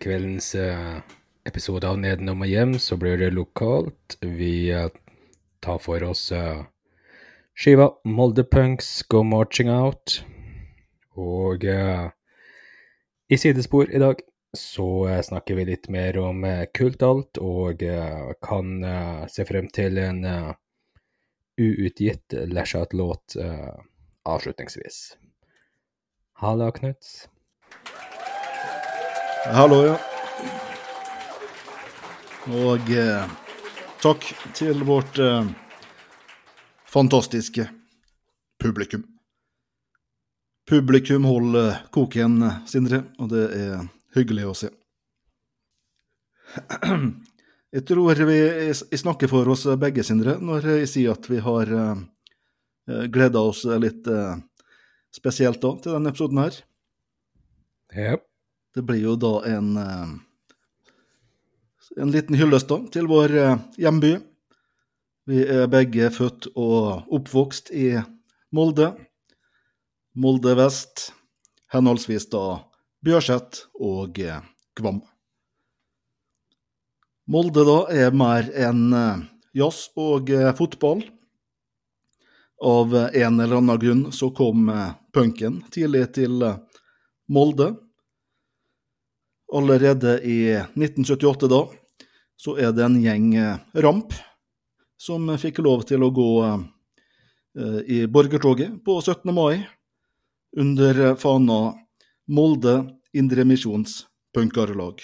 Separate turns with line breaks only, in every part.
Kveldens eh, episode av Nedenom og hjem så blir det lokalt. Vi eh, tar for oss eh, skiva Molde Punks Go Marching Out. Og i sidespor i dag så snakker vi litt mer om Kultalt, og kan se frem til en uutgitt Lashat-låt avslutningsvis. avslutningsvis. Halla, Knut.
Hallo, ja. Og eh, takk til vårt eh, fantastiske publikum. Publikum holder koken, Sindre, og det er hyggelig å se. Jeg tror vi snakker for oss begge, Sindre, når jeg sier at vi har eh, gleda oss litt eh, spesielt da, til denne episoden her.
Ja.
Det blir jo da en eh, en liten hyllest til vår eh, hjemby. Vi er begge født og oppvokst i Molde. Molde vest, henholdsvis da Bjørset og eh, Kvam. Molde da er mer enn jazz og fotball. Av en eller annen grunn så kom punken tidlig til Molde. Allerede i 1978 da, så er det en gjeng eh, ramp som fikk lov til å gå eh, i borgertoget på 17. mai under eh, fana Molde Indremisjons punkarlag.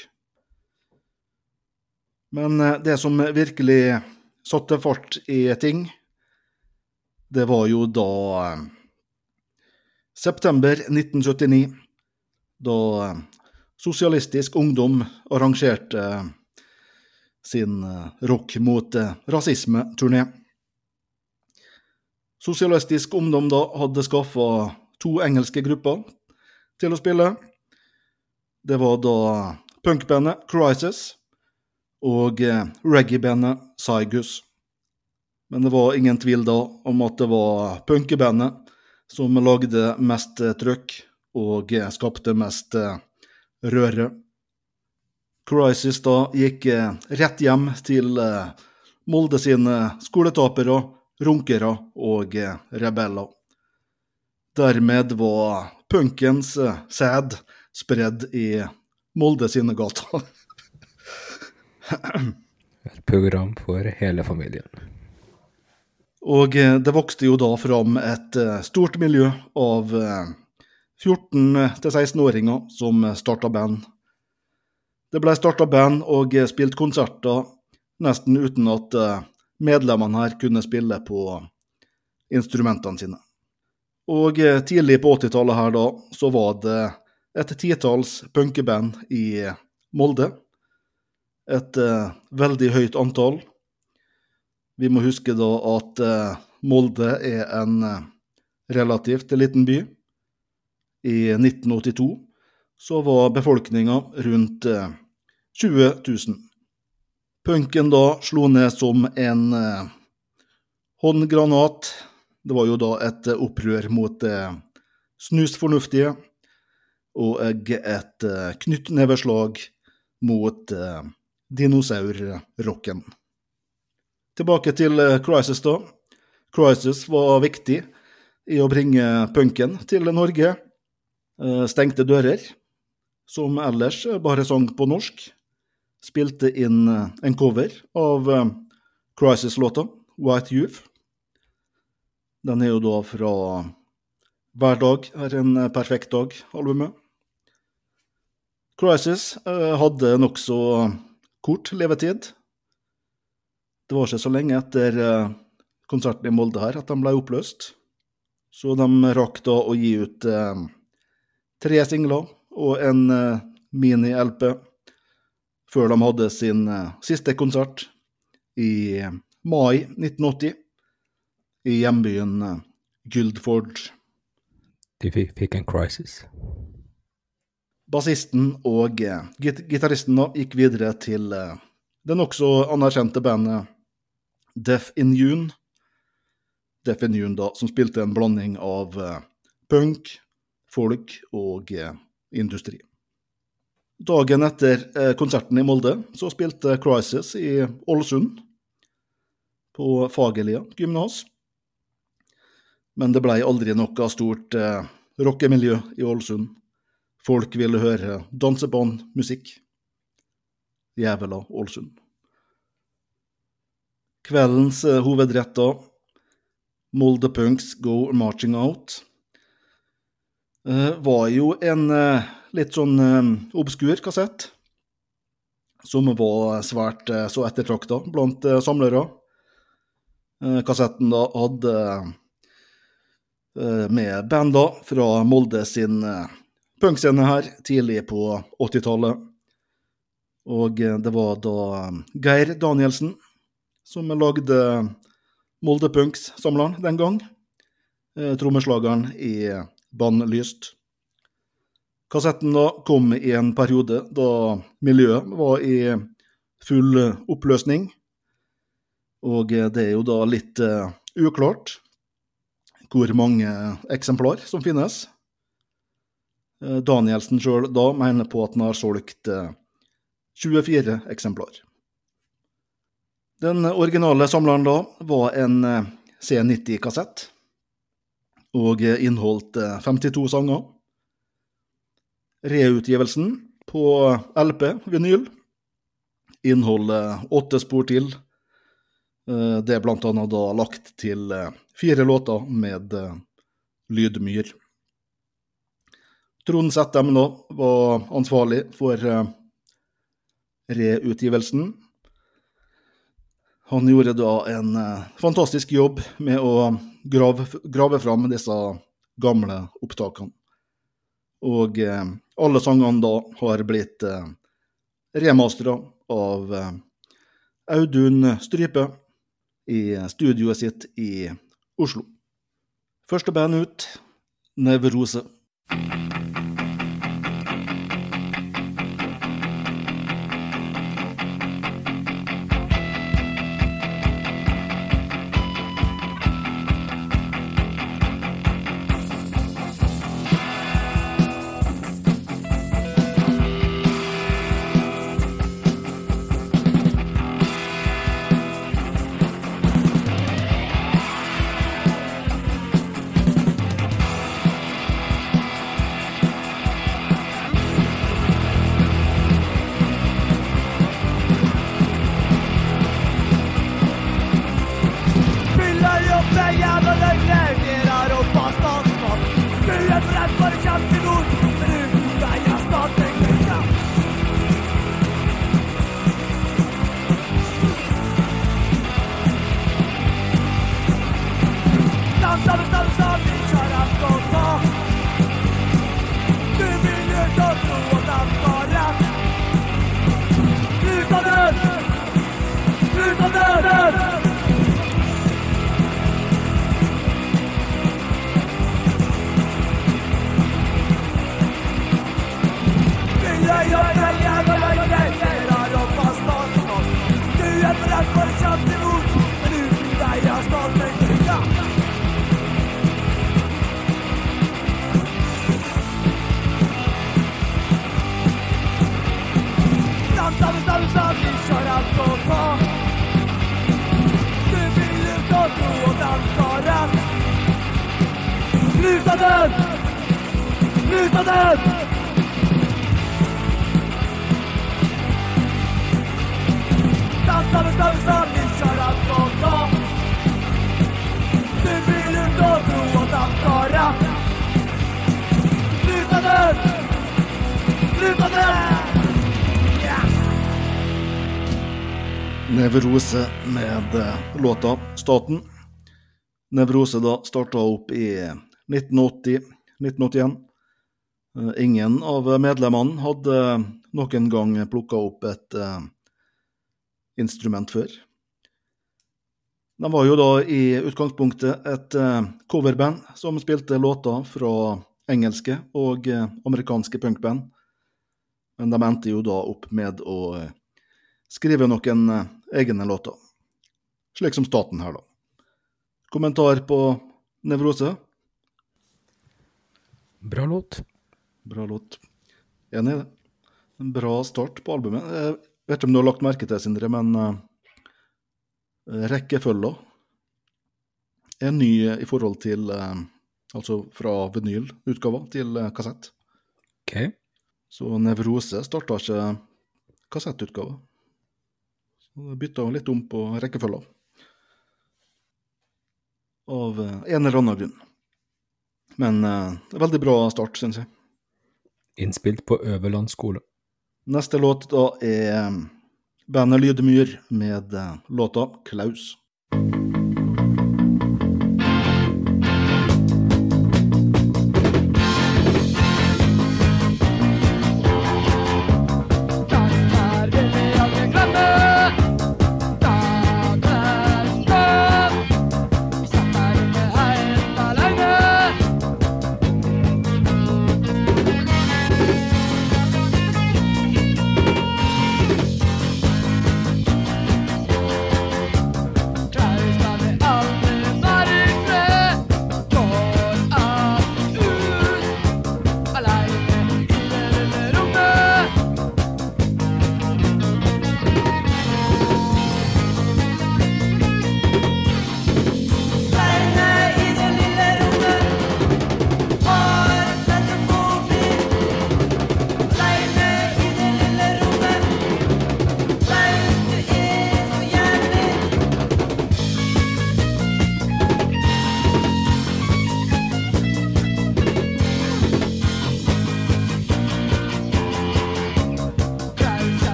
Men det som virkelig satte fart i ting, det var jo da september 1979, da Sosialistisk Ungdom arrangerte eh, sin eh, rock mot eh, rasisme-turné. Sosialistisk Ungdom da hadde skaffa to engelske grupper til å spille. Det var da punkbandet Crisis og reggae-bandet Cygus. Men det var ingen tvil da om at det var punkebandet som lagde mest trøkk og skapte mest eh, røre. Crisis da gikk eh, rett hjem til eh, Molde sine skoletapere, runkere og eh, rebeller. Dermed var punkens sæd spredd i Molde sine gater.
Et program for hele familien.
Og det vokste jo da fram et stort miljø av 14-16-åringer som starta band. Det ble starta band og spilt konserter nesten uten at eh, medlemmene her kunne spille på instrumentene sine. Og eh, tidlig på 80-tallet her da, så var det et titalls punkeband i Molde. Et uh, veldig høyt antall. Vi må huske da at uh, Molde er en uh, relativt liten by. I 1982 så var befolkninga rundt eh, 20 000. Punken da slo ned som en eh, håndgranat. Det var jo da et eh, opprør mot snusfornuftige og et eh, knyttneveslag mot eh, dinosaurrocken. Tilbake til eh, Crisis, da. Crisis var viktig i å bringe punken til Norge. Eh, Stengte dører, som ellers bare sang på norsk. Spilte inn eh, en cover av eh, Crisis-låta, White Youth. Den er jo da fra Hver dag er en eh, perfekt dag-albumet. Crisis eh, hadde nokså kort levetid. Det var ikke så lenge etter eh, konserten i Molde her at de ble oppløst. Så de rakk da å gi ut eh, tre singler og en eh, mini-LP før de hadde sin eh, siste konsert i mai 1980 i hjembyen eh, Guildford.
De fikk, en crisis.
Bassisten og eh, git gitaristen gikk videre til eh, det nokså anerkjente bandet Deaf in June. Deaf in June, da, som spilte en blanding av eh, punk, folk og eh, industri. Dagen etter eh, konserten i Molde så spilte Crisis i Ålesund, på Fagerlia gymnas. Men det blei aldri noe stort eh, rockemiljø i Ålesund. Folk ville høre dansebandmusikk. Jævla Ålesund. Kveldens eh, hovedretter Molde Punks Go Marching Out var jo en eh, litt sånn eh, obskur kassett. Som var svært eh, så ettertrakta blant eh, samlere. Eh, kassetten da hadde eh, med bander fra Molde sin eh, punkscene her tidlig på 80-tallet. Og eh, det var da eh, Geir Danielsen som lagde Molde Punks-samleren den gang. Eh, Trommeslageren i Bannlyst. Kassetten da kom i en periode da miljøet var i full oppløsning. Og eh, det er jo da litt eh, uklart hvor mange eksemplar som finnes. Eh, Danielsen sjøl da mener på at han har solgt eh, 24 eksemplar. Den originale samleren da var en eh, C90-kassett, og eh, inneholdt eh, 52 sanger. Reutgivelsen på LP, vinyl, inneholder åtte spor til. Eh, Det er blant annet da lagt til eh, fire låter med eh, lydmyr. Trond Settem nå var ansvarlig for eh, reutgivelsen. Han gjorde da en eh, fantastisk jobb med å grave, grave fram disse gamle opptakene. Og eh, alle sangene da har blitt eh, remastera av eh, Audun Strype i studioet sitt i Oslo. Første band ut, Nevrose. Nevrose med eh, låta 'Staten'. Nevrose da starta opp i 1980-1981. Eh, Ingen av medlemmene hadde noen gang plukka opp et eh, instrument før. De var jo da i utgangspunktet et coverband som spilte låter fra engelske og amerikanske punkband, men de endte jo da opp med å skrive noen egne låter. Slik som staten her, da. Kommentar på Nevrose?
Bra låt.
Bra låt. Enig i det. En bra start på albumet. Jeg vet ikke om du har lagt merke til, Sindre, men uh, rekkefølga er ny i forhold til eh, Altså fra vinylutgava til eh, kassett.
OK.
Så Nevrose starta ikke kassettutgave. Så bytta hun litt om på rekkefølga. Av eh, en eller annen grunn. Men eh, det er veldig bra start, syns jeg.
Innspilt på Øverland skole.
Neste låt da er eh, bandet Lydmyr med eh, låta 'Klaus'.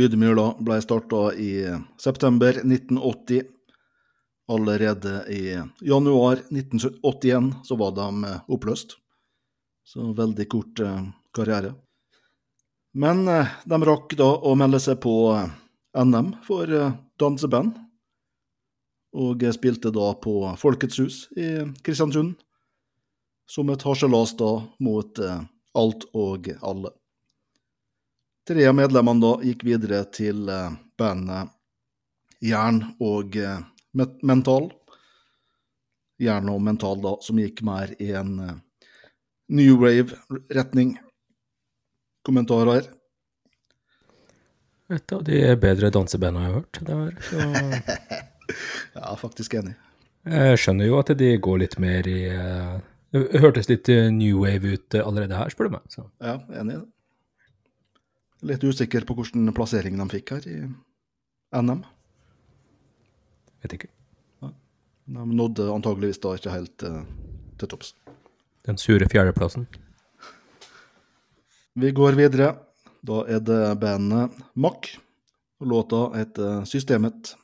Lydmyr ble starta i september 1980. Allerede i januar 1981 så var de oppløst. Så veldig kort eh, karriere. Men eh, de rakk da å melde seg på eh, NM for danseband. Og spilte da på Folkets hus i Kristiansund. Som et harselas da mot alt og alle. Tre av medlemmene da gikk videre til eh, bandet Jern og eh, Mental. Jern og Mental, da, som gikk mer i en eh, new wave-retning. Kommentarer?
Et av de bedre dansebandene jeg har hørt. Det var, så
Ja, faktisk enig.
jeg skjønner jo at de går litt mer i Det hørtes litt new wave ut allerede her, spør du meg. Så.
Ja, enig i det. Litt usikker på hvilken plassering de fikk her i NM.
Vet ikke.
De nådde antageligvis da ikke helt eh, til topps.
Den sure fjerdeplassen.
Vi går videre. Da er det bandet Mack. Låta heter Systemet.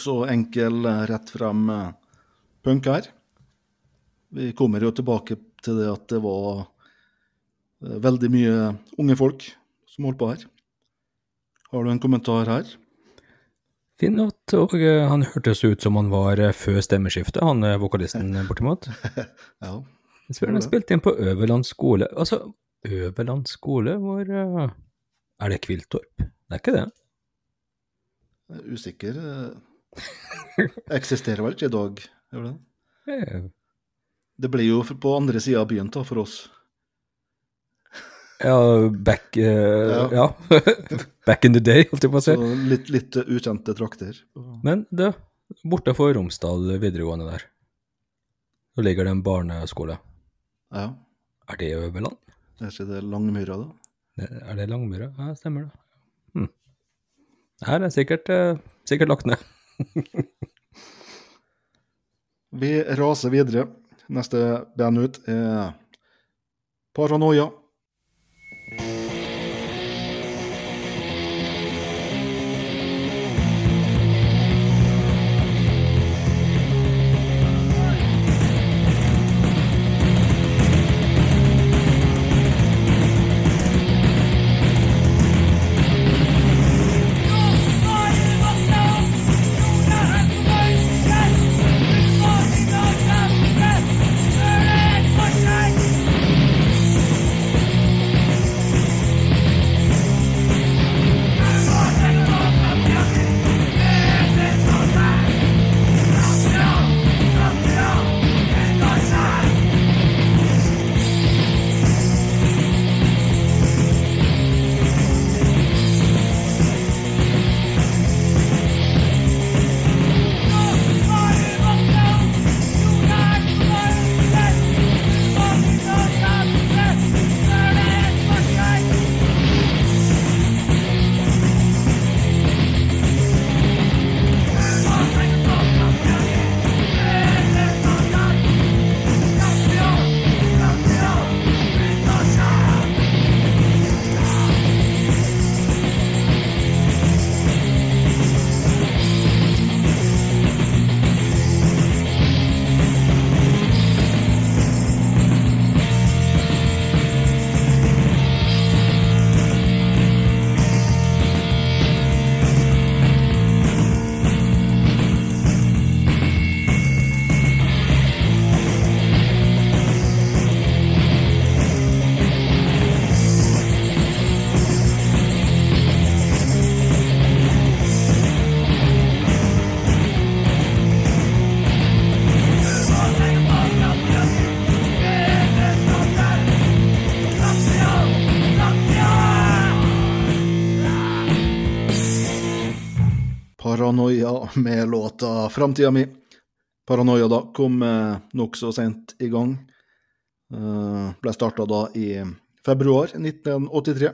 Nokså enkel, eh, rett frem eh, punk her. Vi kommer jo tilbake til det at det var eh, veldig mye unge folk som holdt på her. Har du en kommentar her?
Fin at og han hørtes ut som han var før stemmeskiftet, han vokalisten bortimot.
Ja.
Jeg spør han spilte inn på Øverland skole. Altså, Øverland skole, hvor eh, Er det Kviltorp? Det er ikke det.
Er Usikker. Eksisterer vel ikke i dag? Gjør det?
Eh,
Det blir jo på andre sida av byen da, for oss.
Ja, back uh, ja. back in the day, holdt jeg på å si.
Litt, litt ukjente trakter.
Men det, borte for Romsdal videregående der, så ligger det en barneskole.
Ja.
Er det Øverland?
Er ikke det Langmyra, da?
Det- Er det Langmyra? Ja, stemmer det. Hm. Her er sikkert, eh, sikkert lagt ned.
Vi raser videre. Neste band ut er Paranoia. Paranoia med låta 'Framtida mi'. Paranoia da kom eh, nokså sent i gang. Eh, ble starta da i februar 1983.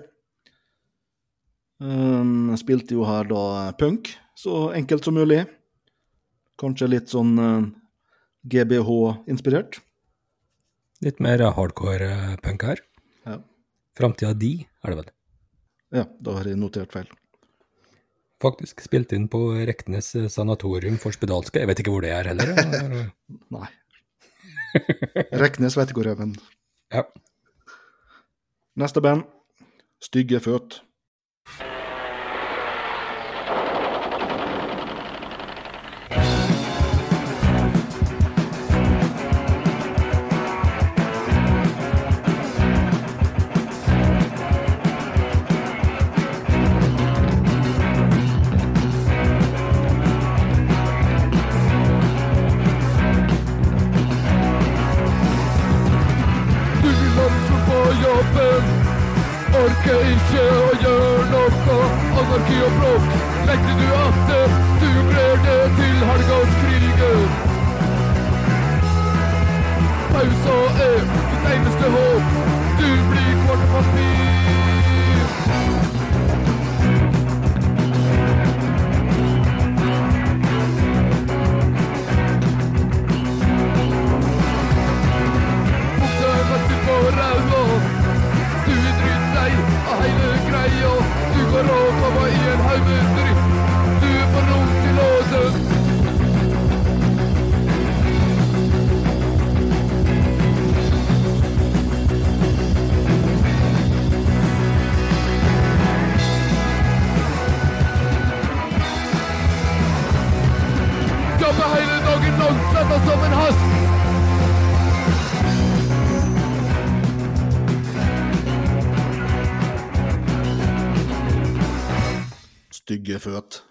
Eh, spilte jo her da punk, så enkelt som mulig. Kanskje litt sånn eh, GBH-inspirert.
Litt mer hardcore eh, punk her.
Ja.
Framtida di, er det vel.
ja, da har jeg notert feil.
Faktisk spilt inn på Reknes eh, sanatorium for spedalske. Jeg vet ikke hvor det er heller.
Nei. Reknes vet ikke hvor det er, men
Ja.
Neste band, Stygge føt.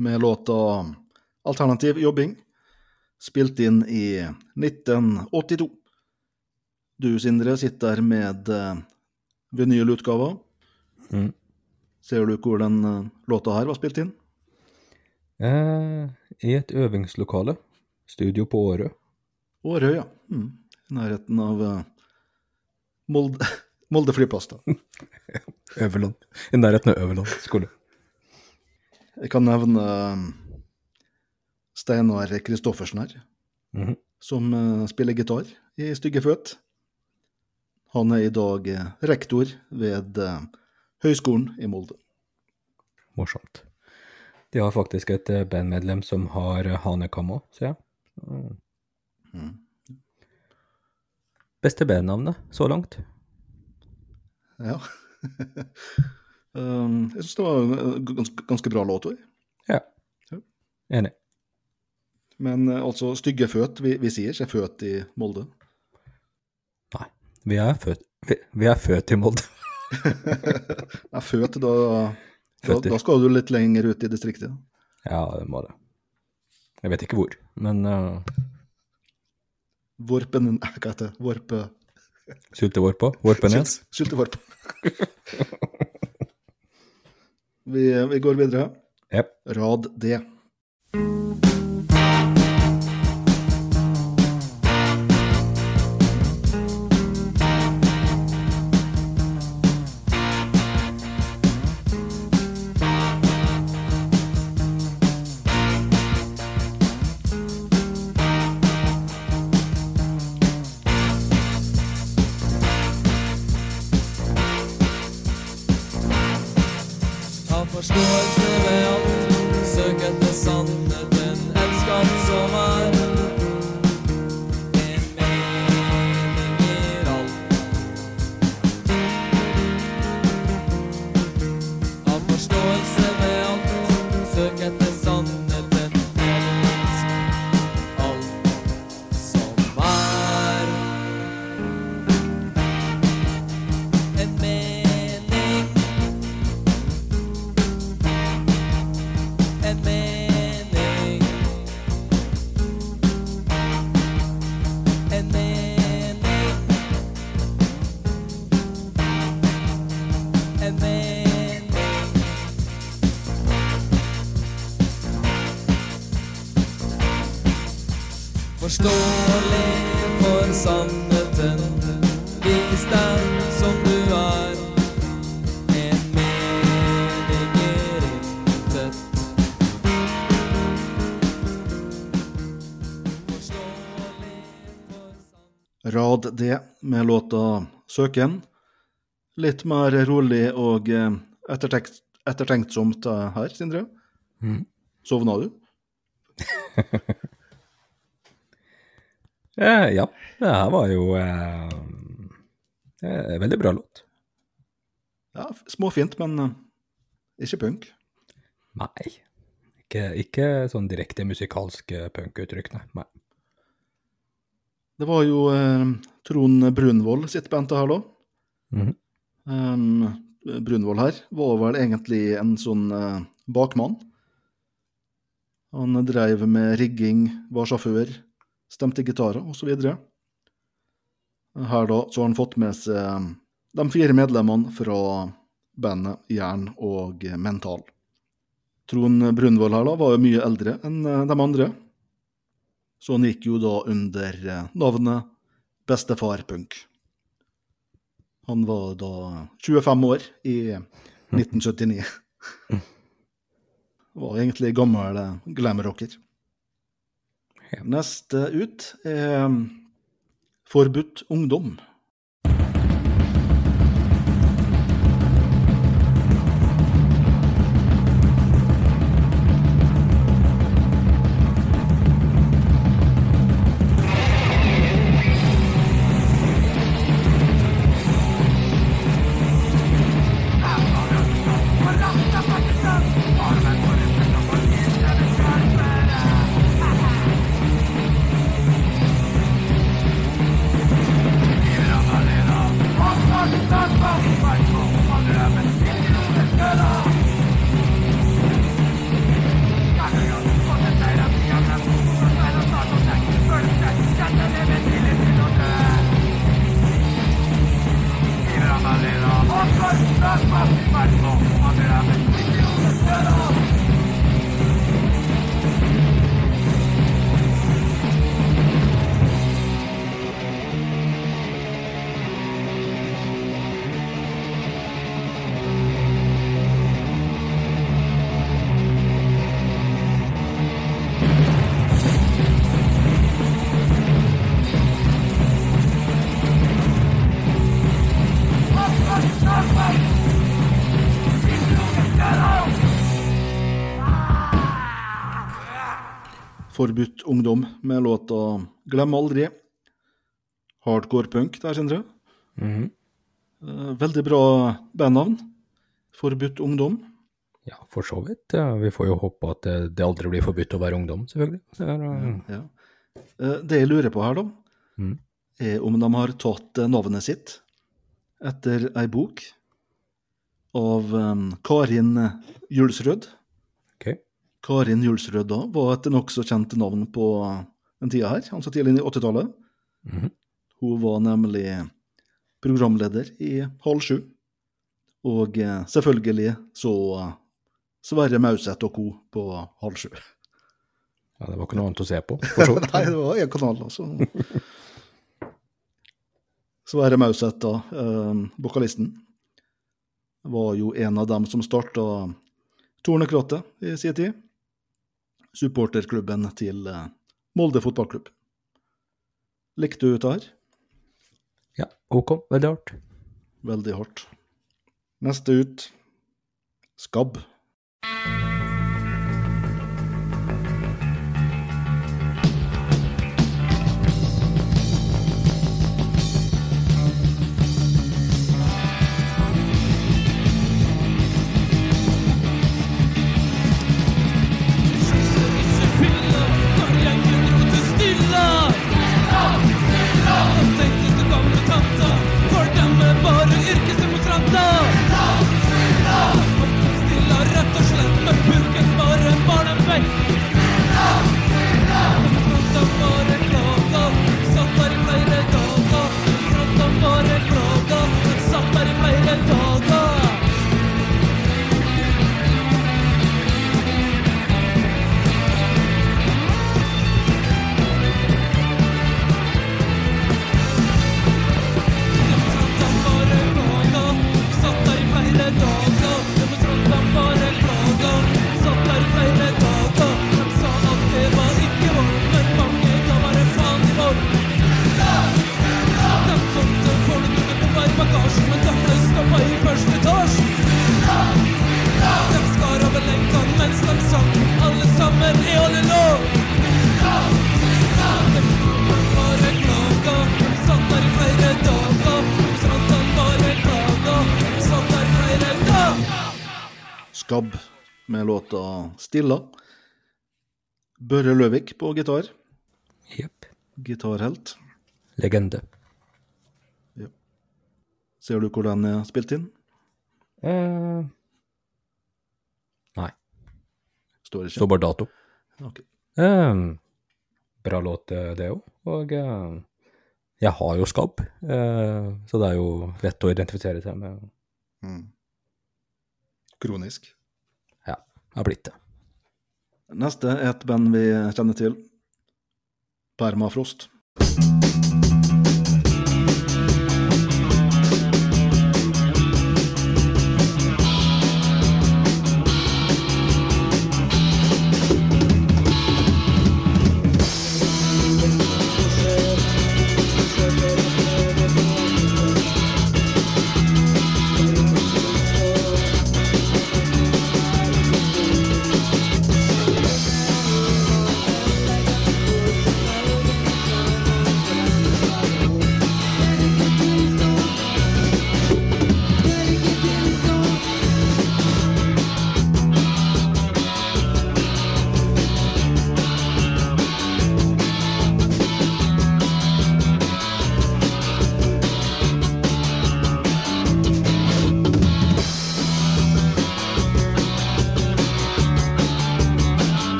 Med
låta Alternativ jobbing, spilt inn i 1982. Du, Sindre, sitter med eh, vinylutgava.
Mm.
Ser du hvor den eh, låta her var spilt inn?
Eh, I et øvingslokale. Studio på Årø.
Årøy, ja. Mm. I nærheten av eh, Molde, Molde flyplass. da.
Øverland. I nærheten av Øverland skole.
Jeg kan nevne eh, Steinar Kristoffersen her,
Mhm.
som eh, spiller gitar i Stygge føt. Han er i dag eh, rektor ved Høgskolen i Molde.
Morsomt. De har faktisk et bandmedlem som har hanekam òg, ser jeg. Mm.
Mm.
Beste bandnavnet så langt?
Ja. um, jeg syns det var en eh, ganske, ganske bra låt òg.
Ja.
Ja.
Enig.
Men eh, altså, Stygge føt, vi, vi sier ikke født i Molde.
Nei. Vi er født, vi, vi er født i Molde.
Nei, født, da, da, da skal du litt lenger ut i distriktet.
Ja, det må det. Jeg vet ikke hvor, men uh,
Vorpen Hva heter det? Vorpe...
Syltevorpa? Vorpenes?
Syltevarp. vi, vi går videre.
Yep.
Rad D.
sannheten Vis deg som du er En mening er intet
Rad D med låta Søken. Litt mer rolig og eh, ettertenkt, ettertenksomt eh, her, Sindre.
Mm.
Sovna du?
Eh, ja, det her var jo eh, eh, veldig bra låt.
Ja, f- småfint, men eh, ikke punk.
Nei. Ikke, ikke sånn direkte musikalske punkuttrykk, nei.
Det var jo eh, Trond Brunvoll sitt band det her, da.
Mhm.
Um, Brunvoll her var vel egentlig en sånn eh, bakmann. Han dreiv med rigging, var sjåfør, stemte gitarer osv. Her da så har han fått med seg eh, de fire medlemmene fra bandet Jern og Mental. Trond Brunvoll her da var jo mye eldre enn eh, de andre. Så han gikk jo da under eh, navnet Bestefar Punk. Han var da 25 år i 1979. Var egentlig gammel glamrocker. Neste ut er mm, Forbudt ungdom. Forbudt ungdom med låta 'Glem aldri'. Hardcore punk der, Sindre.
Mm
-hmm. Veldig bra bandnavn. Forbudt ungdom.
Ja, for så vidt. Ja, vi får jo håpe at det, aldri blir forbudt å være ungdom, selvfølgelig. Det er, uh,
Ja. Eh, Det jeg lurer på her, da,
Mm.
er om de har tatt eh, navnet sitt etter ei bok av eh, Karin Julsrød. Karin Julsrød da var et nokså kjent navn på den tida her, altså tidlig i 80-tallet.
Mhm.
Hun var nemlig programleder i Halv sju. Og eh, selvfølgelig så eh, Sverre Mauseth og co. på Halv sju.
Ja, det var ikke noe annet å se på, for så vidt.
Nei, det var en kanal, altså. Sverre Mauseth, da, eh, vokalisten, var jo en av dem som starta Tornekrattet i sin tid. Supporterklubben til eh, Molde fotballklubb. Likte du dette her?
Ja, ok. Veldig hardt.
Veldig hardt. Neste ut Skabb.
Med
låta Stilla. Børre Løvik på gitar.
Jepp.
Gitarhelt.
Legende.
Ser du hvor den er spilt inn?
Eh, nei.
Står ikke.
Står bare dato.
Okay.
Eh, bra låt, eh, det òg. Og eh, jeg har jo skabb, eh, så det er jo lett å identifisere seg med.
Mm. Kronisk.
Har blitt det.
Neste er et band vi kjenner til. Permafrost.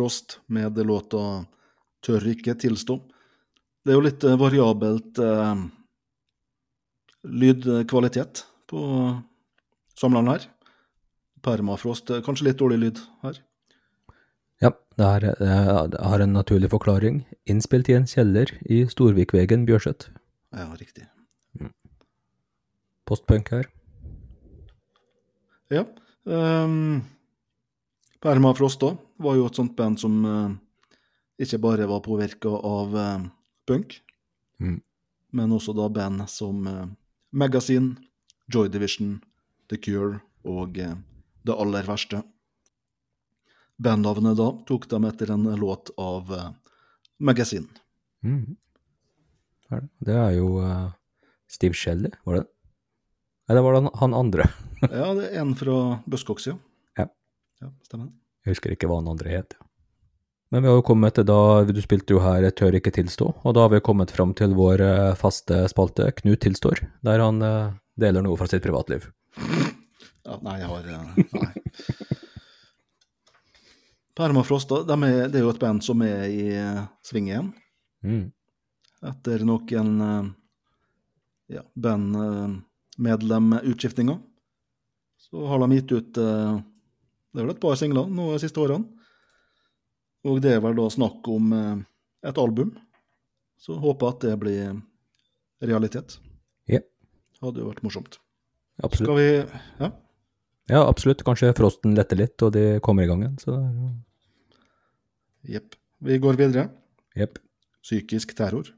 Permafrost med låta 'Tør ikke tilstå'. Det er jo litt eh, variabelt eh, lydkvalitet på samleren her. Permafrost, eh, kanskje litt dårlig lyd her.
Ja, det, er, det har en naturlig forklaring. Innspilt i en kjeller i Storvikvegen, Bjørset.
Ja, riktig.
Postpunk her.
Ja. Um, Permafrost da, var jo et sånt band som eh, ikke bare var påvirka av eh, punk,
Mm.
men også da band som eh, Magazine, Joy Division, The Cure og eh, Det aller verste. Bandnavnet da tok dem etter en låt av eh, Magazine.
Mm. Det? er jo uh, Steve Shelley, var det? Eller var det han- andre?
Ja, det er en fra Buzzcocks, ja.
Ja.
stemmer stemmer.
Jeg husker ikke hva han andre het. Men vi har jo kommet til da, du spilte jo her Tør ikke tilstå, og da har vi kommet fram til vår eh, faste spalte, Knut tilstår, der han eh, deler noe fra sitt privatliv.
Ja, nei, jeg har eh, Nei. Permafrost, de er, det er jo et band som er i eh, sving igjen.
Mm.
Etter noen eh, ja, bandmedlemutskiftinger. Så har de gitt ut eh, Det er vel et par singler nå de siste årene. Og det er vel da snakk om eh, et album. Så håper jeg at det blir realitet.
Ja.
Hadde jo vært morsomt.
Absolutt.
Skal vi Ja?
Ja, absolutt. Kanskje frosten letter litt, og de kommer i gang igjen. Så
Jepp. Vi går videre.
Jepp.
Psykisk terror.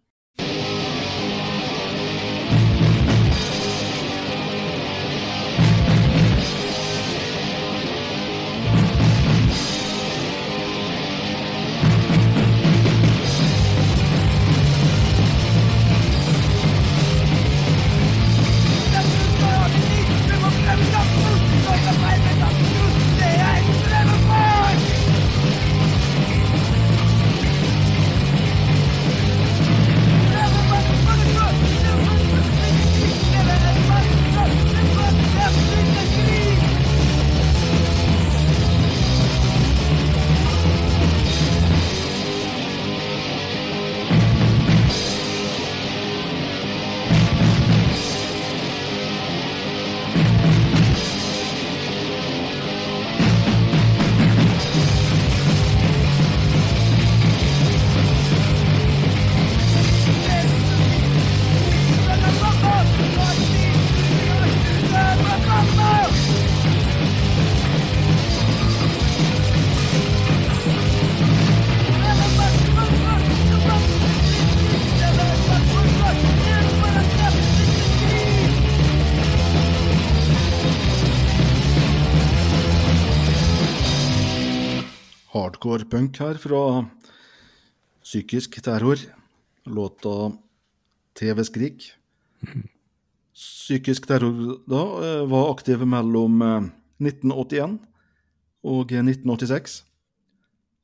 Hardcore punk her fra Psykisk terror. Låta TV-skrik. Psykisk terror da eh, var aktiv mellom eh, 1981 og 1986,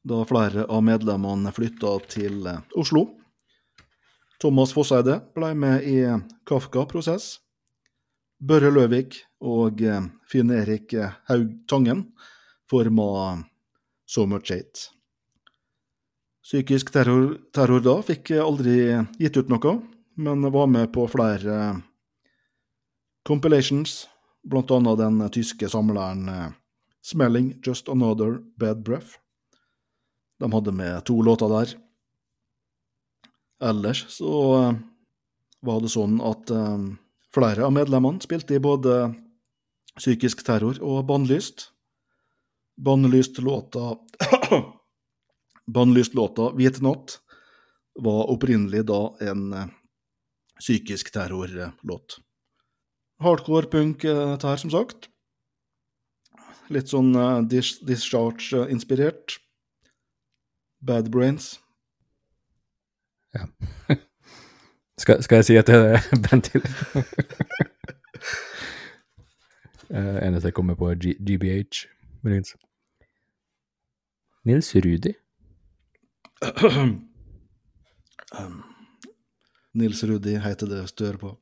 da flere av medlemmene flytta til eh, Oslo. Thomas Fosseide ble med i Kafka-prosess. Børre Løvik og eh, Finn Erik eh, Haug Tangen forma So Much Hate. Psykisk terror, terror da fikk aldri gitt ut noe, men var med på flere compilations, blant annet den tyske samleren eh, Smelling Just Another Bad Breath. De hadde med to låter der. Ellers så eh, var det sånn at eh, flere av medlemmene spilte i både Psykisk terror og Bannlyst. Bannlyst-låta Bannlyst-låta Hvit natt var opprinnelig da en eh, psykisk terrorlåt. Hardcore punk, eh, dette her, som sagt. Litt sånn eh, dis Discharge-inspirert. Bad Brains.
Skal, skal jeg si at det er band til? uh, eneste jeg kommer på, er G GBH. muligens. Nils Rudi.
Um, Nils Rudi heter det stør på.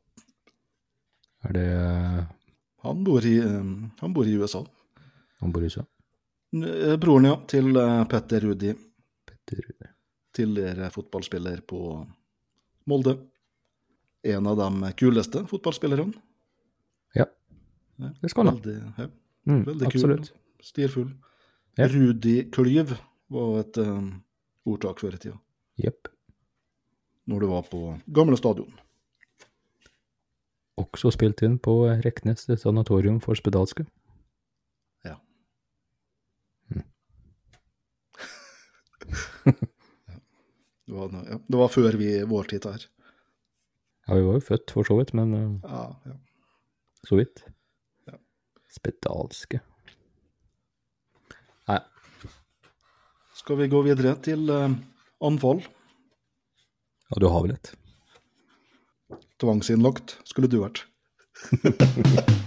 Er det uh,
Han bor i, um, han bor i USA.
Han bor i USA?
Eh, Broren, ja, til eh, Petter Rudi.
Petter Rudi.
Tidligere fotballspiller på Molde. en av de kuleste fotballspillerne.
Ja, det skal han ha.
Veldig, ja,
Mm,
veldig kul.
absolutt.
Stilfull.
Ja.
Rudi Klyv var et eh, ordtak før i tida,
Jepp.
når du var på gamle stadion.
Også spilt inn på Reknes sanatorium for spedalske.
Ja.
Mm.
Det var, ja, det var før vi vår tid her.
Ja, vi var jo født for så vidt, men uh,
Ja, ja.
så vidt.
Ja.
Spedalske.
Skal vi gå videre til eh, anfall?
ja, du har vel et.
Tvangsinnlagt skulle du vært.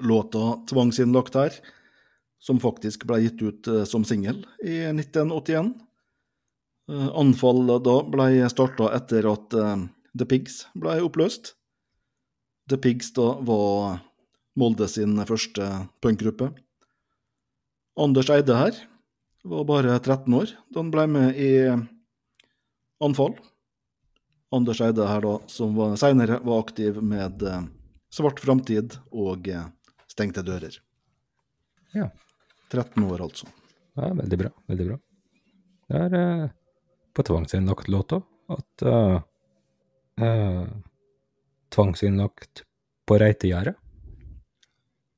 Låta 'Tvangsinnlagt' her, som faktisk ble gitt ut eh, som singel i 1981. Anfallet da ble starta etter at eh, The Pigs ble oppløst. The Pigs da var Molde sin første punkgruppe. Anders Eide her var bare 13 år da han ble med i Anfall. Anders Eide her da, som senere var aktiv med eh, Svart framtid og eh, Stengte dører.
Ja.
13 år, altså.
Ja, veldig bra. Veldig bra. Det er eh, på tvangsinnlagt låta at eh, eh, Tvangsinnlagt på Reitegjerdet.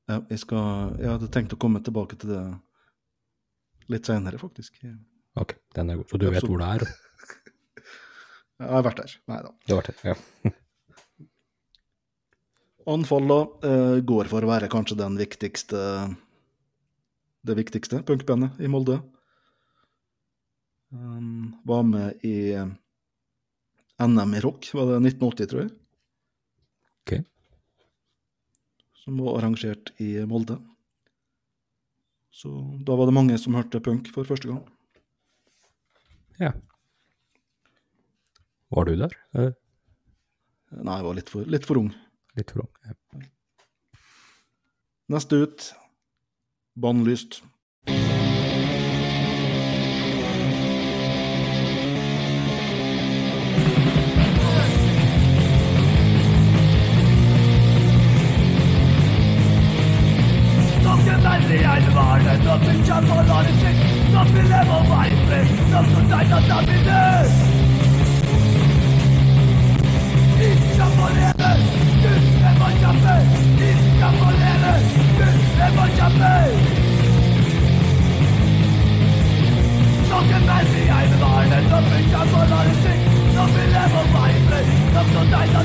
Ja, jeg, skal, jeg hadde tenkt å komme tilbake til det litt senere, faktisk.
Ok, den er god. Så du vet hvor det er?
jeg har vært der. Nei da.
Du har vært der, ja.
Anfall da, eh, går for å være kanskje den viktigste det viktigste punkbandet i Molde. Um, var med i NM i rock, var det 1980, tror jeg,
Ok.
som var arrangert i Molde. Så da var det mange som hørte punk for første gang.
ja. Var du der? Eh,
Nei, jeg var litt for, litt for ung.
Litt for ung. Ja.
Neste ut, Bannlyst.
Noen veldig jernvare, noen kjemper og lar det skikk. Noen lever og være frisk, noen tegner at de blir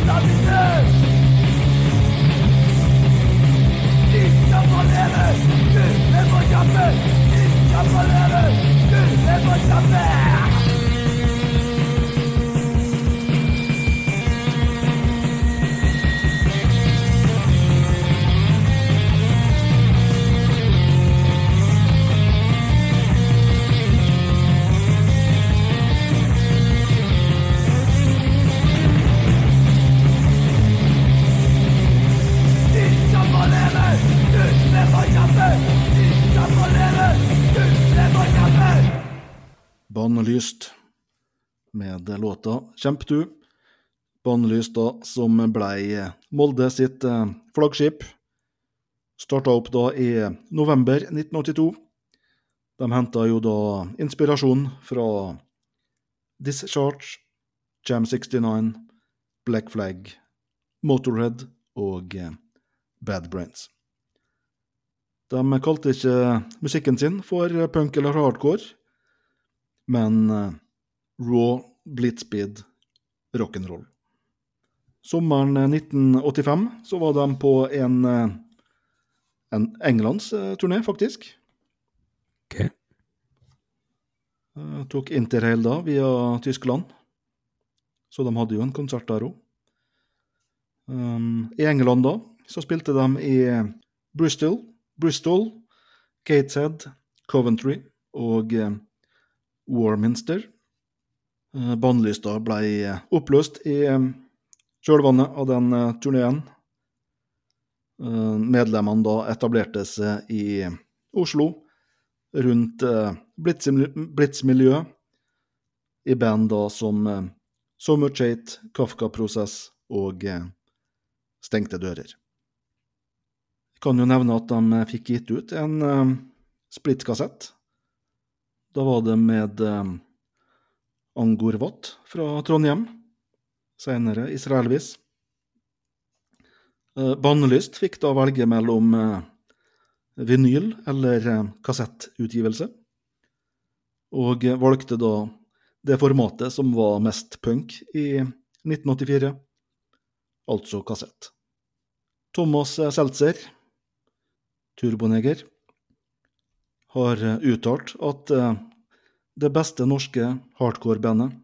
noen
med låta Kjemp du. Bannlyst da, som blei Molde sitt eh, flaggskip. Starta opp da i november 1982. De henta jo da inspirasjon fra Discharge, Jam 69, Black Flag, Motorhead og eh, Bad Brains. De kalte ikke musikken sin for punk eller hardcore, men eh, raw, blitzspeed, rock'n'roll. Sommeren 1985 så var de på en, eh, en Englandsturné, faktisk.
Ok.
Eh, Tok interrail da, via Tyskland. Så de hadde jo en konsert der òg. Um, I England da, så spilte de i Bristol, Bristol, Gateshead, Coventry og eh, Warminster. Eh, Bannlyst da ble oppløst i eh, kjølvannet av den eh, turneen. Eh, medlemmene da etablerte seg i Oslo rundt Blitz-miljøet, i band da som eh, So Kafka Prosess og eh, Stengte dører. Jeg kan jo nevne at de eh, fikk gitt ut en eh, splittkassett. Da var det med eh, Angor Watt fra Trondheim, senere Israelvis. Bannlyst Bannelyst fikk da velge mellom eh, vinyl eller eh, kassettutgivelse, og eh, valgte da det formatet som var mest punk i 1984, altså kassett. Thomas eh, Seltzer, Turboneger, har eh, uttalt at eh, det beste norske hardcore-bandet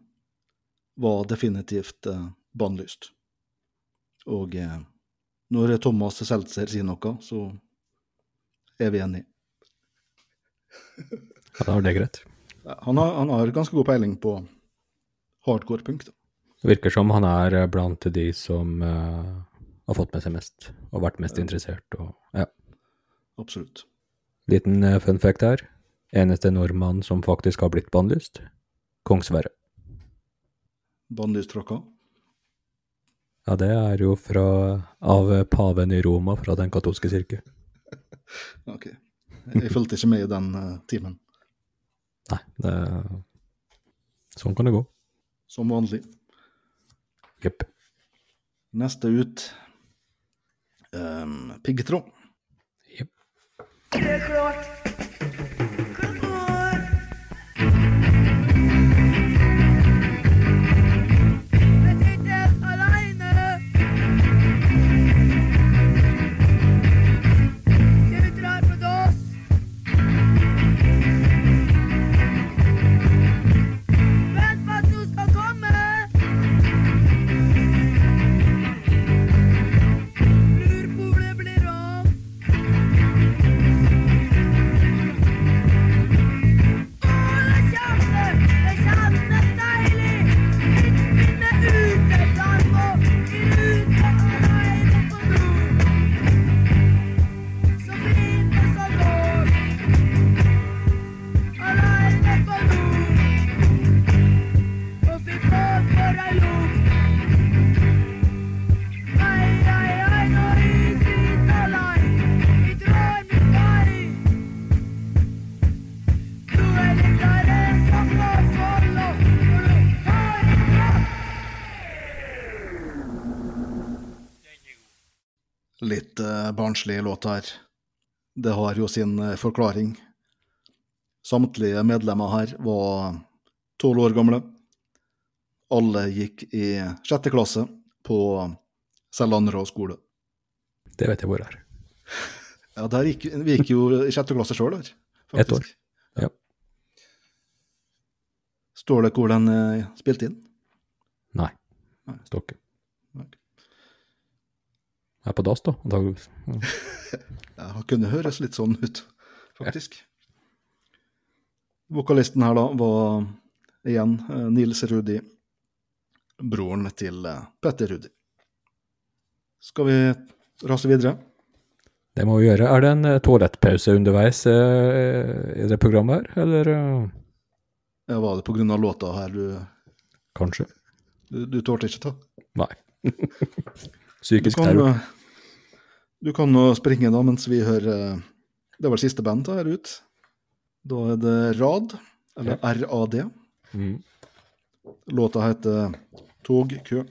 var definitivt eh, Bannlyst. Og eh, når Thomas Seltzer sier noe, så er vi enige.
Ja, da er det greit.
Han har, han har ganske god peiling på hardcore-punk.
Det virker som han er eh, blant de som eh, har fått med seg mest, og vært mest interessert. Og, ja.
Absolutt.
Liten eh, fun fact her. Eneste nordmann som faktisk har blitt bannlyst. Kong Sverre.
Bannlyst-tråkka.
Ja, det er jo fra, av paven i Roma, fra den katolske kirke.
Ok. Jeg fulgte ikke med i den uh, timen,
Nei, det Sånn kan det gå.
som vanlig.
Jepp.
Neste ut um, piggtråd.
Jepp.
Det er klart.
Barnslig låt her. Det har jo sin eh, forklaring. Samtlige medlemmer her var tolv år gamle. Alle gikk i sjette klasse på Selandra skole.
Det vet jeg hvor er.
Ja, der gikk, vi gikk jo i sjette klasse sjøl der.
Ett år. Ja.
Står det hvor den spilte inn?
Nei.
Står
Stokke. Jeg er på dass, da, antageligvis. Ja.
Ja, det kunne høres litt sånn ut, faktisk. Vokalisten her da var igjen eh, Nils Rudi, broren til eh, Petter Rudi. Skal vi rase videre?
Det må vi gjøre. Er det en eh, toalettpause underveis i det programmet her, eller?
Ja, var det av låta her du,
Kanskje.
du, du tålte ikke ta?
Nei. Psykisk terror.
Du kan nå springe da, mens vi hører eh, Det var siste band da her ut. Da er det RAD, eller RAD.
Mm.
Låta heter Togkø.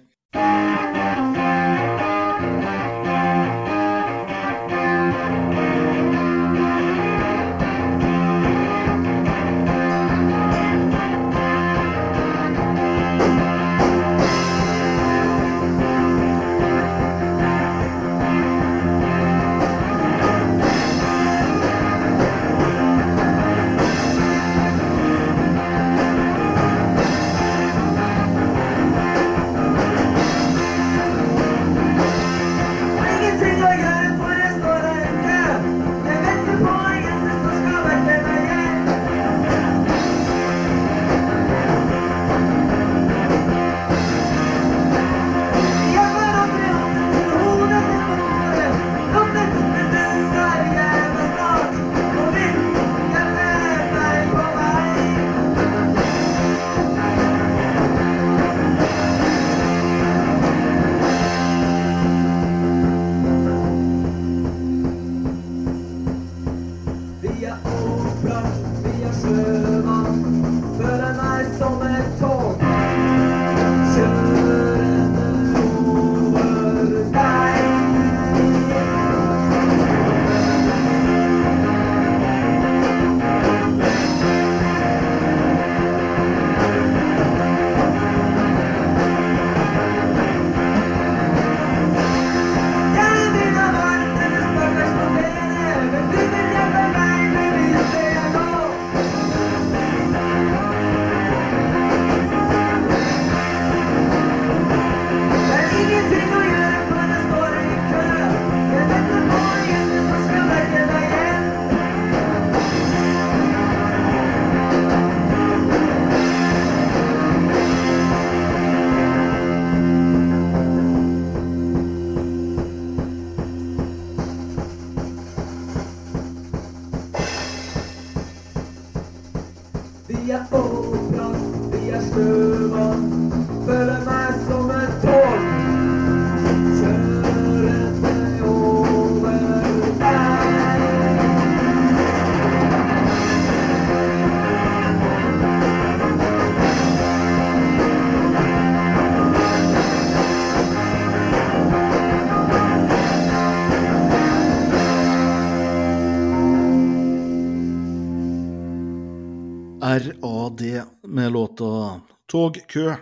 RAD med låta Togkø.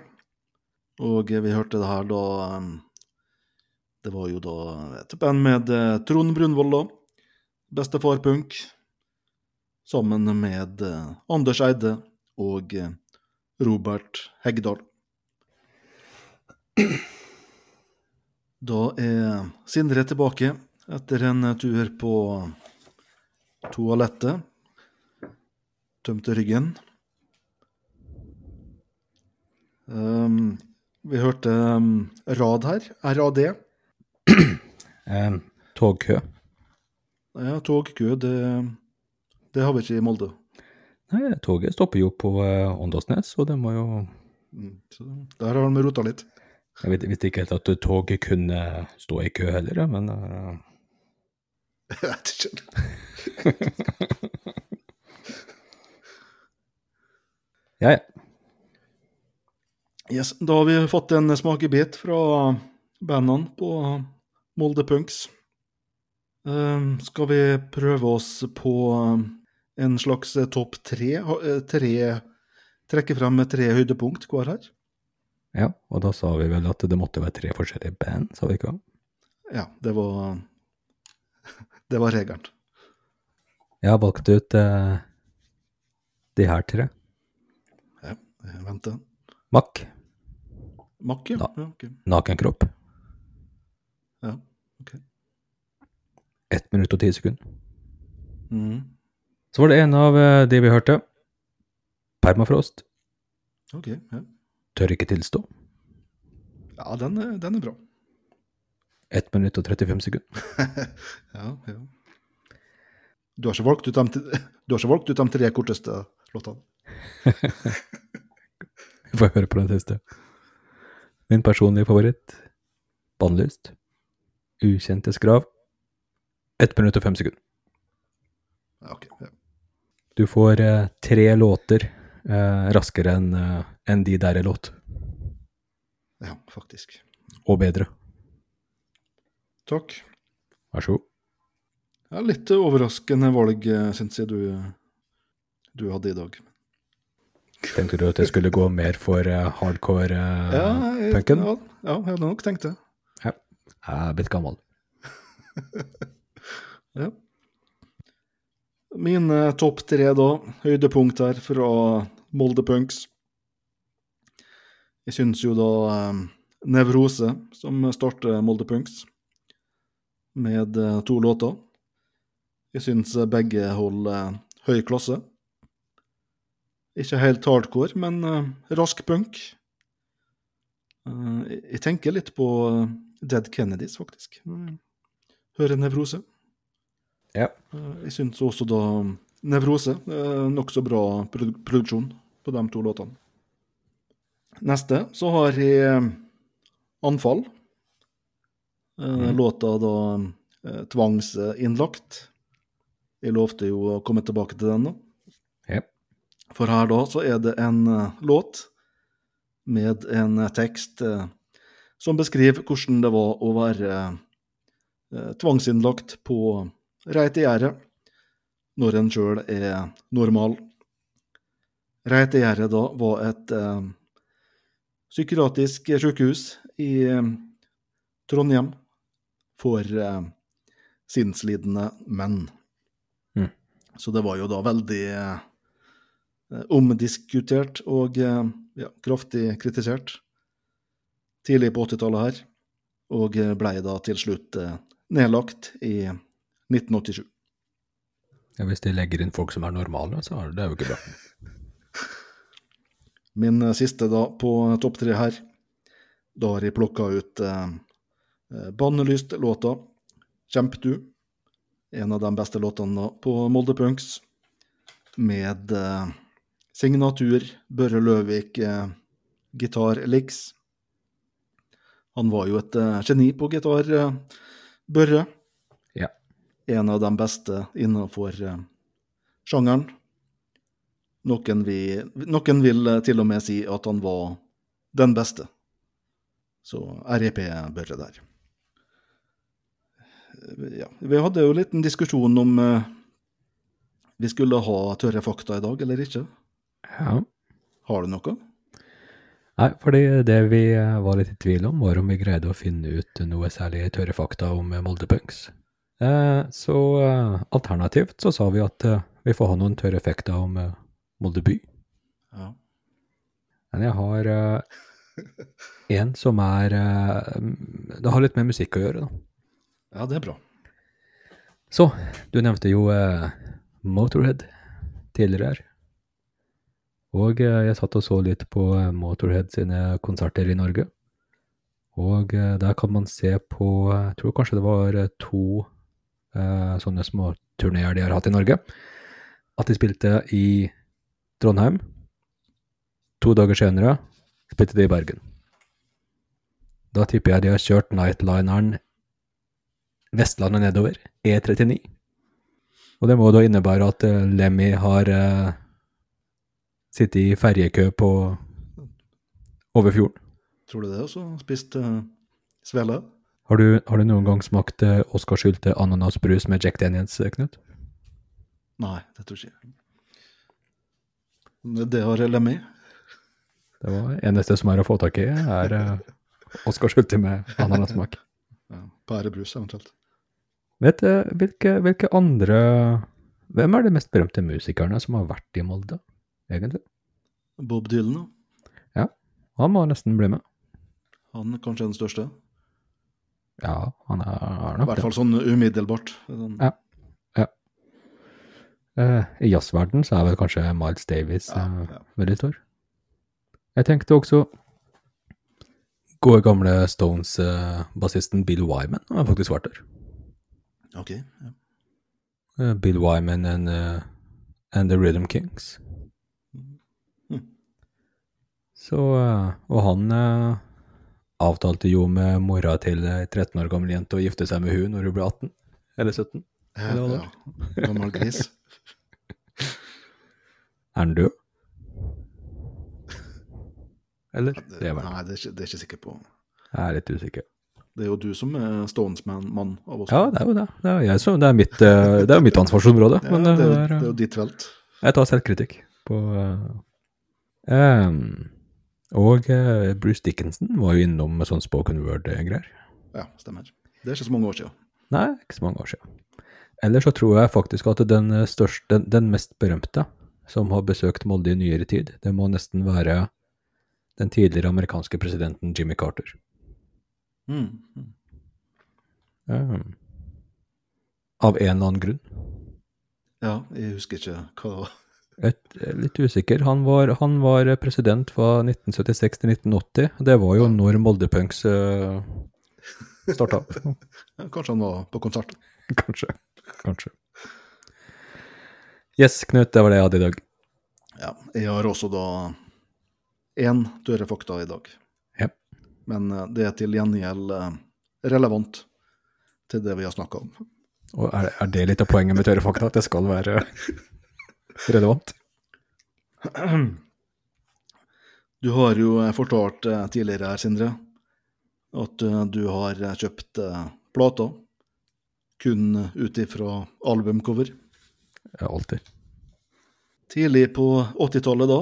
Og vi hørte det her da um, Det var jo da et band med eh, Trond Brunvoll, da. Bestefar Punk. Sammen med eh, Anders Eide og eh, Robert Heggdal. Da er Sindre tilbake etter en tur på toalettet. Tømte ryggen. Um, vi hørte um, rad her. RAD.
Eh, togkø.
Ja, togkø, det, det har vi ikke i Molde.
Nei, toget stopper jo på eh, Åndalsnes, og det må jo
Mm, Så der har de rota litt.
Jeg vet, visste ikke helt at toget kunne stå i kø heller, men uh...
Jeg vet ikke.
ja, ja.
Yes, da har vi fått en smakebit fra bandene på Molde Punks. Um, skal vi prøve oss på en slags topp tre? Eh, tre trekke frem med tre høydepunkt hver her?
ja. Og da sa vi vel at det måtte være tre forskjellige band, sa vi ikke?
Ja, det var Det var regelen.
Jeg har valgt ut eh, de her tre.
Ja, jeg venter.
Mack,
Mack, ja. Ja okay.
nakenkropp,
Ja, ok.
ett minutt og ti sekunder.
Mhm.
Så var det en av eh, de vi hørte. Permafrost.
Ok, ja.
Tør ikke tilstå.
Ja, den den er bra.
Ett minutt og 35 sekunder.
ja, ja. Du har ikke valgt ut de tre korteste låtene?
Vi får høre på den siste. Min personlige favoritt. Bannlyst. Ukjentes grav. Ett minutt og fem sekunder.
Ok. Ja.
Du får eh, tre låter eh, raskere enn eh, en de der er låt.
ja, faktisk.
Og bedre.
Takk.
Vær så god.
Ja, litt overraskende valg, syns jeg du, du hadde i dag.
Tenkte du at det skulle gå mer for eh, hardcore eh,
Ja, ja, ja, jeg hadde nok tenkt det.
Jeg er blitt gammel.
Ja. Mine topp tre, da. Høydepunkter fra Molde Punks. Jeg syns jo da eh, Nevrose, som starter Molde Punks, med eh, to låter. Jeg syns begge holder eh, høy klasse. Ikke helt hardcore, men uh, rask punk. Uh, jeg- tenker litt på eh, Dead Kennedys, faktisk. Mm. Hører Nevrose.
Ja.
Uh, Jeg syns også da Nevrose uh, nokså bra produ produksjon på de to låtene. Neste så har jeg Anfall. Mm. Låta da Tvangsinnlagt. Jeg lovte jo å komme tilbake til den nå. For her da så er det en uh, låt med en uh, tekst uh, som beskriver hvordan det var å være tvangsinnlagt på Reitgjerdet når en sjøl er normal. Reitgjerdet da var et psykiatrisk sykehus i Trondheim for sinnslidende menn.
Mm.
Så det var jo da veldig omdiskutert og eh, ja, kraftig kritisert tidlig på 80-tallet her, og eh, blei da til slutt eh, nedlagt i 1987.
Ja, hvis de legger inn folk som er normale, så er det jo ikke bra.
Min eh, siste da på topp tre her, da har jeg plukka ut eh, eh, Bannelyst-låta 'Kjemp du'. En av de beste låtene på Molde Punks. Med eh, signatur Børre Løvik eh, gitar Elix. Han var jo et eh, geni på gitar, eh, Børre.
Ja.
En av de beste innenfor eh, sjangeren. Noen, vi, noen vil eh, til og med si at han var den beste. Så REP Børre der. Eh, Ja, vi hadde jo en liten diskusjon om eh, vi skulle ha tørre fakta i dag eller ikke.
Ja.
Har du noe?
Nei, fordi det vi eh, var litt i tvil om, var om vi greide å finne ut noe særlig tørre fakta om eh, Molde Punks. Eh, så alternativt så sa vi at vi får ha noen tørre effekter om Molde by.
Ja.
Men jeg har en som er Det har litt med musikk å gjøre, da.
ja, det er bra.
Så, du nevnte jo Motorhead tidligere her. Og eh, jeg satt og så litt på eh, Motorhead sine konserter i Norge. Og eh, der kan man se på Jeg tror kanskje det var to eh, sånne småturneer de har hatt i Norge. At de spilte i Trondheim. To dager senere spilte de i Bergen. Da tipper jeg de har kjørt Nightlineren Vestlandet nedover, E39. Og det må da innebære at Lemmy har eh, sittet i ferjekø på over fjorden.
Tror du det også? Spist uh, svele?
Har du, har du noen gang smakt uh, Oscarsylte ananasbrus med Jack Daniels, eh, Knut?
Nei, det tror jeg. ikke. Det har jeg lemmy.
Det var eneste som er å få tak i, er uh, Oscarsylte med ananassmak.
Ja, Pærebrus eventuelt.
Vet du hvilke, hvilke andre Hvem er de mest berømte musikerne som har vært i Molde, egentlig?
Bob Dylan, ja.
Han må nesten bli med.
han er kanskje den største.
Ja, han er, er
I hvert fall sånn umiddelbart. Sånn,
Ja. Eh, I jazzverden så er vel kanskje Miles Davis
Ja,
eh,
ja.
veldig stor. Jeg tenkte også gode gamle Stones-bassisten Bill Wyman har faktisk vært der.
Ok. Ja.
Eh, Bill Wyman and, eh, and The Rhythm Kings. Så, eh, og han eh, avtalte jo med mora til ei 13 år gammel jente å gifte seg med hun når hun ble 18. Eller 17.
Ja,
Eller hva
ja. Gammel gris.
Er han død? Eller? Det er.
Nei, det er, ikke, det er ikke sikker på.
Jeg er litt usikker.
Det er jo du som er Stones-mann av oss.
Ja, det er jo det. Det er, jeg det er, mitt, eh, det er mitt ansvarsområde.
Ja,
men
det,
det
er, jo- det
eh,
ditt felt.
jeg tar selvkritikk på uh, em, Og eh, Bruce Dickinson var jo innom med sånn spoken word-greier.
Ja, stemmer. Det er ikke så mange år siden.
Nei, ikke så mange år siden. Ellers så tror jeg faktisk at den eh, største, den, den mest berømte som har besøkt Molde i nyere tid, det må nesten være den tidligere amerikanske presidenten Jimmy Carter.
Mm. mm.
Um, av en eller annen grunn.
Ja, jeg husker ikke hva
Jeg er litt usikker. Han var, han var president fra 1976 til 1980. Det var jo når Moldepunks uh, starta.
Ja, Kanskje han var på konsert.
Kanskje. Kanskje. Yes, Knut, det var det jeg hadde i dag.
Ja, jeg har også da én døre fakta i dag.
Ja.
Men eh, det er til gjengjeld eh, relevant til det vi har snakka om.
Og er, er det litt av poenget med tørre fakta? At det skal være relevant?
Du har jo eh, fortalt eh, tidligere her, Sindre, at eh, du har kjøpt plater kun ut ifra albumcover.
Ja, alltid.
Tidlig på 80-tallet da,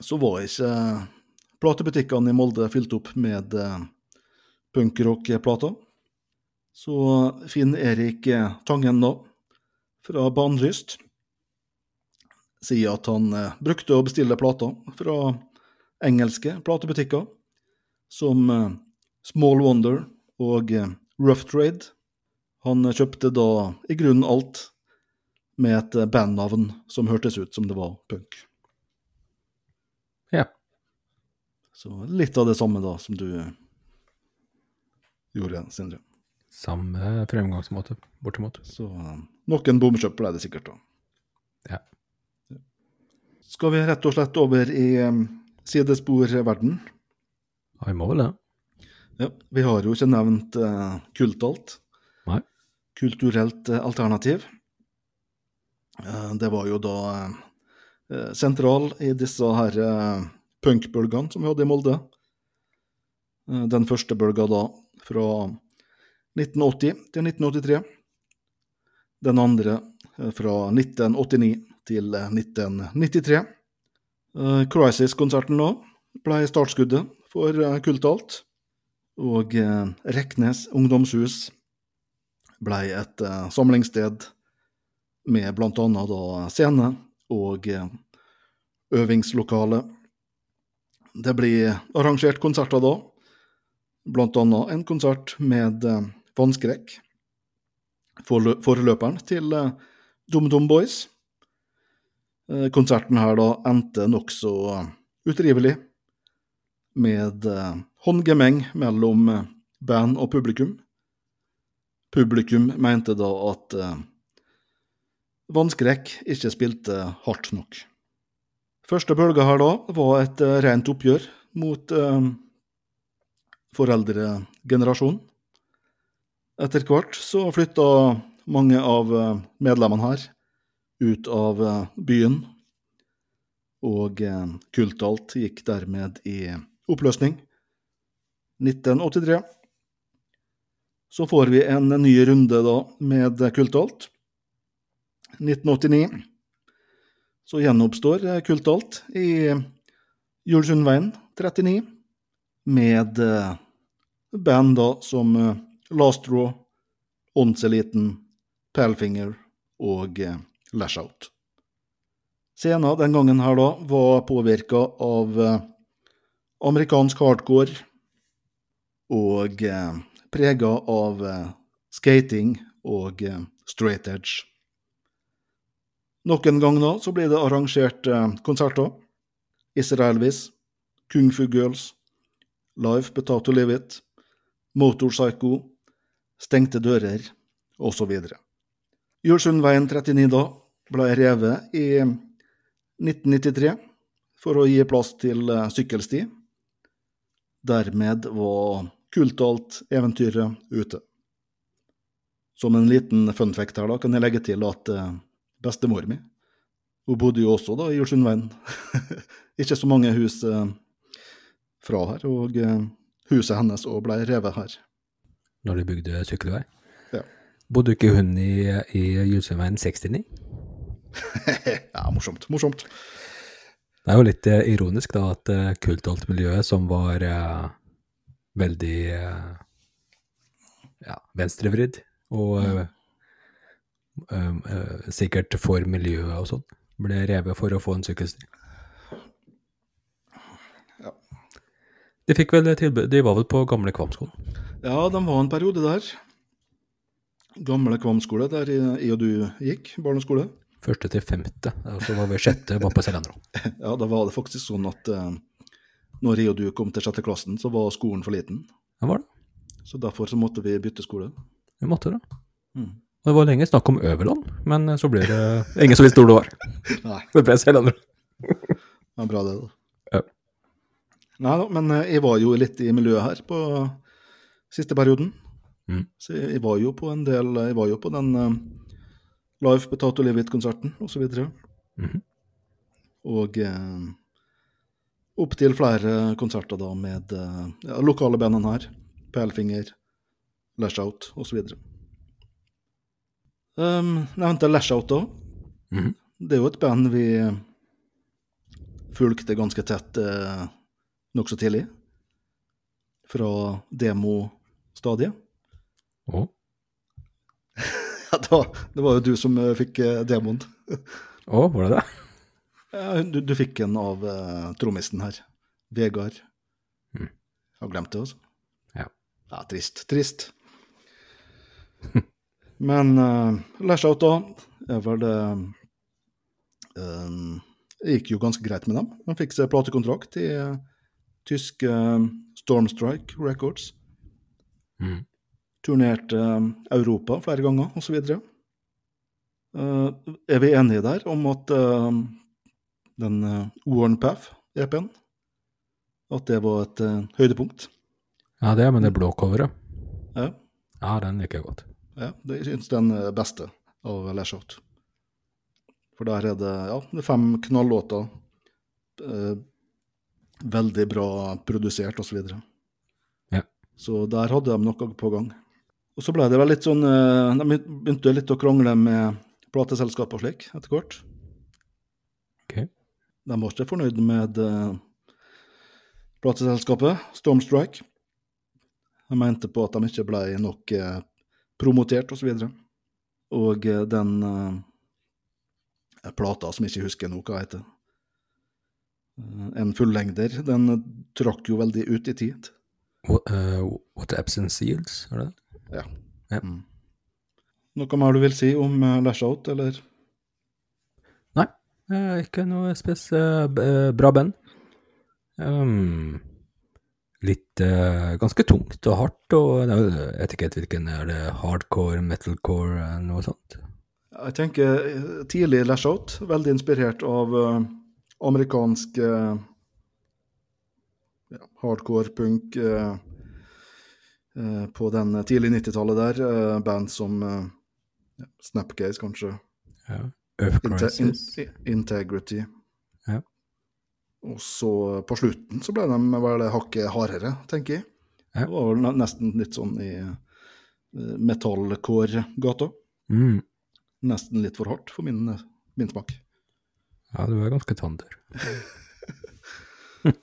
så var ikke platebutikkene i Molde fylt opp med punkrock-plater. Så Finn Erik Tangen da, fra Banlyst, sier at han eh, brukte å bestille plater fra engelske platebutikker, som eh, Small Wonder og eh, Rough Trade. Han kjøpte da i grunnen alt med et bandnavn som hørtes ut som det var punk.
Ja.
Så litt av det samme da som du gjorde, Sindre.
Samme fremgangsmåte, bortimot.
Så noen bomkjøp ble det sikkert da.
Ja.
Skal vi rett og slett over i sidesporverden?
Ja, vi må vel det.
Ja, vi har jo ikke nevnt uh, kultalt.
Nei.
Kulturelt uh, alternativ. Uh, det var jo da uh, sentral i disse her uh, punkbølgene som vi hadde i Molde. Eh, den første bølga da fra 1980 til 1983. Den andre eh, fra 1989 til eh, 1993. Eh, Crisis-konserten nå ble startskuddet for eh, Kultalt. Og eh, Reknes ungdomshus ble et eh, samlingssted med da scene og eh, øvingslokale. Det blir arrangert konserter da, annet en konsert med eh, vannskrekk, forløperen til eh, DumDum Boys. Eh, Konserten her da endte nokså utrivelig, med eh, håndgemeng mellom eh, band og publikum. Publikum mente da at Vannskrekk ikke spilte hardt nok. Første bølga her da var et rent oppgjør mot eh, foreldregenerasjonen. Etter hvert så flytta mange av medlemmene her ut av eh, byen, og eh, Kultalt gikk dermed i oppløsning. 1983. Så får vi en ny runde da med Kultalt. 1989 så gjenoppstår eh, Kultalt i Julesundveien 39 med band da som Last Raw, Åndseliten, Palfinger og Lash Out. Scenen den gangen her da var påvirka av eh, amerikansk hardcore og eh, prega av eh, skating og eh, straight edge. Noen gang da så blir det arrangert eh, konserter. Israelvis, Kung Fu Girls, Life Betato Live It, Motorpsycho, Stengte dører, osv. Julesundveien 39 da ble revet i 1993, for å gi plass til eh, sykkelsti. Dermed var kultalt eventyret ute. Som en liten funfact her, da, kan jeg legge til at eh, bestemor mi hun bodde jo også da i Julsundveien. Ikke så mange hus eh, fra her, og huset hennes òg ble revet her.
Når de bygde sykkelvei.
Ja.
Bodde ikke hun i, i Julsundveien 69?
ja, morsomt. Morsomt.
Det er jo litt eh, ironisk da at kultholdt-miljøet, som var eh, veldig eh, ja, venstrevridd og eh, eh, eh, sikkert for miljøet og sånn, ble revet for å få en sykkelsti.
Ja.
De fikk vel tilbud, de var vel på gamle Kvamskolen?
Ja, de var en periode der. Gamle Kvam skole, der jeg og du gikk, barneskole.
Første til femte, og så var vi sjette, var på Selandro.
Ja, da var det faktisk sånn at eh, når jeg og du kom til sjette klassen, så var skolen for liten.
Ja, var det?
Så derfor så måtte vi bytte skole.
Vi måtte det.
Mm.
Det var lenge snakk om Øverland, men eh, så ble det ingen som visste hvor det var.
Nei,
Det ble Selandro.
det var bra det, da.
Ja.
Nei da, men eh, jeg var jo litt i miljøet her på siste perioden.
Mm.
Så jeg jeg var jo på en del Jeg var jo på den Live Potato Live-konserten, og så videre.
Mhm.
Og eh, opptil flere konserter da med eh, ja, lokale bandene her. Pælfinger, Lash Out osv. Um, nevnte Lash Out da.
-hmm.
Det er jo et band vi fulgte ganske tett eh, nokså tidlig. Fra demostadiet. Oh. det, var, det var jo du som eh, fikk eh, demoen.
å, var det det?
Du, du fikk en av uh, trommisen her. Vegard.
Mm.
Jeg har glemt det, altså.
Ja.
Ja, trist. Trist. Men uh, Lash Out, da, er vel det Det gikk jo ganske greit med dem. De fikk seg platekontrakt i uh, tyske uh, Stormstrike Records.
Mhm.
Turnerte uh, Europa flere ganger, osv. Uh, er vi enige der om at uh, den Warren Path-EP-en At det var et høydepunkt?
Ja, det er med det blå coveret.
Ja.
Ja, den liker jeg godt.
Ja, det jeg synes den er beste av Lash Out. For der er det ja, det er fem knallåter. Eh, veldig bra produsert, osv. Så,
Ja.
så der hadde de noe på gang. Og så ble det vel litt sånn eh, De begynte litt å krangle med plateselskap og slik, etter hvert.
Ok.
De var ikke fornøyd med eh, plateselskapet, Stormstrike. De mente på at de ikke ble nok eh, promotert osv. Og, så og den plata som jeg ikke husker nå hva heter, en fullengder, den trakk jo veldig ut i tid.
What, uh, what absence yields, er det?
Ja.
Ja.
Mm. Noe mer du vil si om uh, Lash Out, eller?
Nei, eh, ikke noe spes eh, eh, bra band. Um, litt eh, ganske tungt og hardt, og jeg vet ikke hvilken er det hardcore, metalcore, eh, noe sånt.
Jeg tenker eh, tidlig Lash Out, veldig inspirert av eh, amerikansk eh, ja, hardcore punk eh, eh, på den tidlig 90-tallet der. eh, band som eh, ja, Snapcase, kanskje.
Ja. Earth
Inte in
Crisis.
integrity.
Ja.
Og så på slutten så ble de vel hakket hardere, tenker jeg.
Ja.
Det var vel nesten litt sånn i eh, metallcore-gata.
Mm.
Nesten litt for hardt for min, min smak.
Ja, du er ganske tander.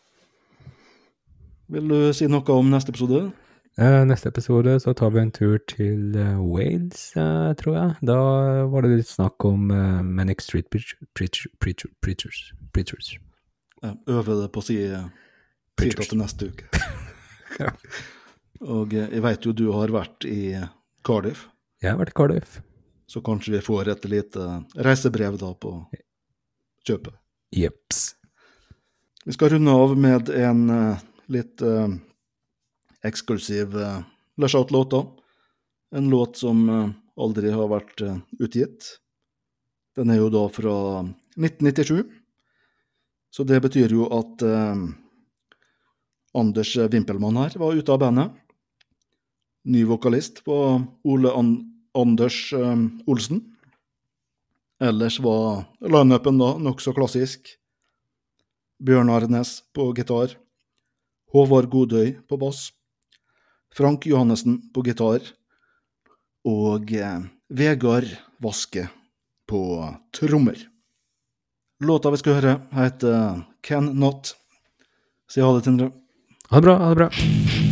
Vil du si noe om neste episode?
Eh, neste episode så tar vi en tur til eh, Wales, eh, tror jeg. Da var det litt snakk om uh, Manic Street Preacher, preacher, preacher, Preachers. Preachers.
Ja, øve det på å si
Preachers.
til neste uke.
Ja.
Og jeg vet jo du har vært i Cardiff,
Jeg har vært i Cardiff.
så kanskje vi får et lite reisebrev da på kjøpet.
Jeps.
Vi skal runde av med en litt eksklusiv uh, Lash Out-låt. da. En låt som uh, aldri har vært uh, utgitt. Den er jo da fra 1997. Så det betyr jo at eh, Anders Wimpelmann her var ute av bandet. Ny vokalist var Ole An Anders eh, Olsen. Ellers var lineupen da nokså klassisk. Bjørn Arnes på gitar. Håvard Godøy på bass. Frank Johannessen på gitar. Og eh, Vegard Vaske på trommer. Låta vi skal høre, heter Can Not. Si ha det, Tindre.
Ha det bra. Ha det bra.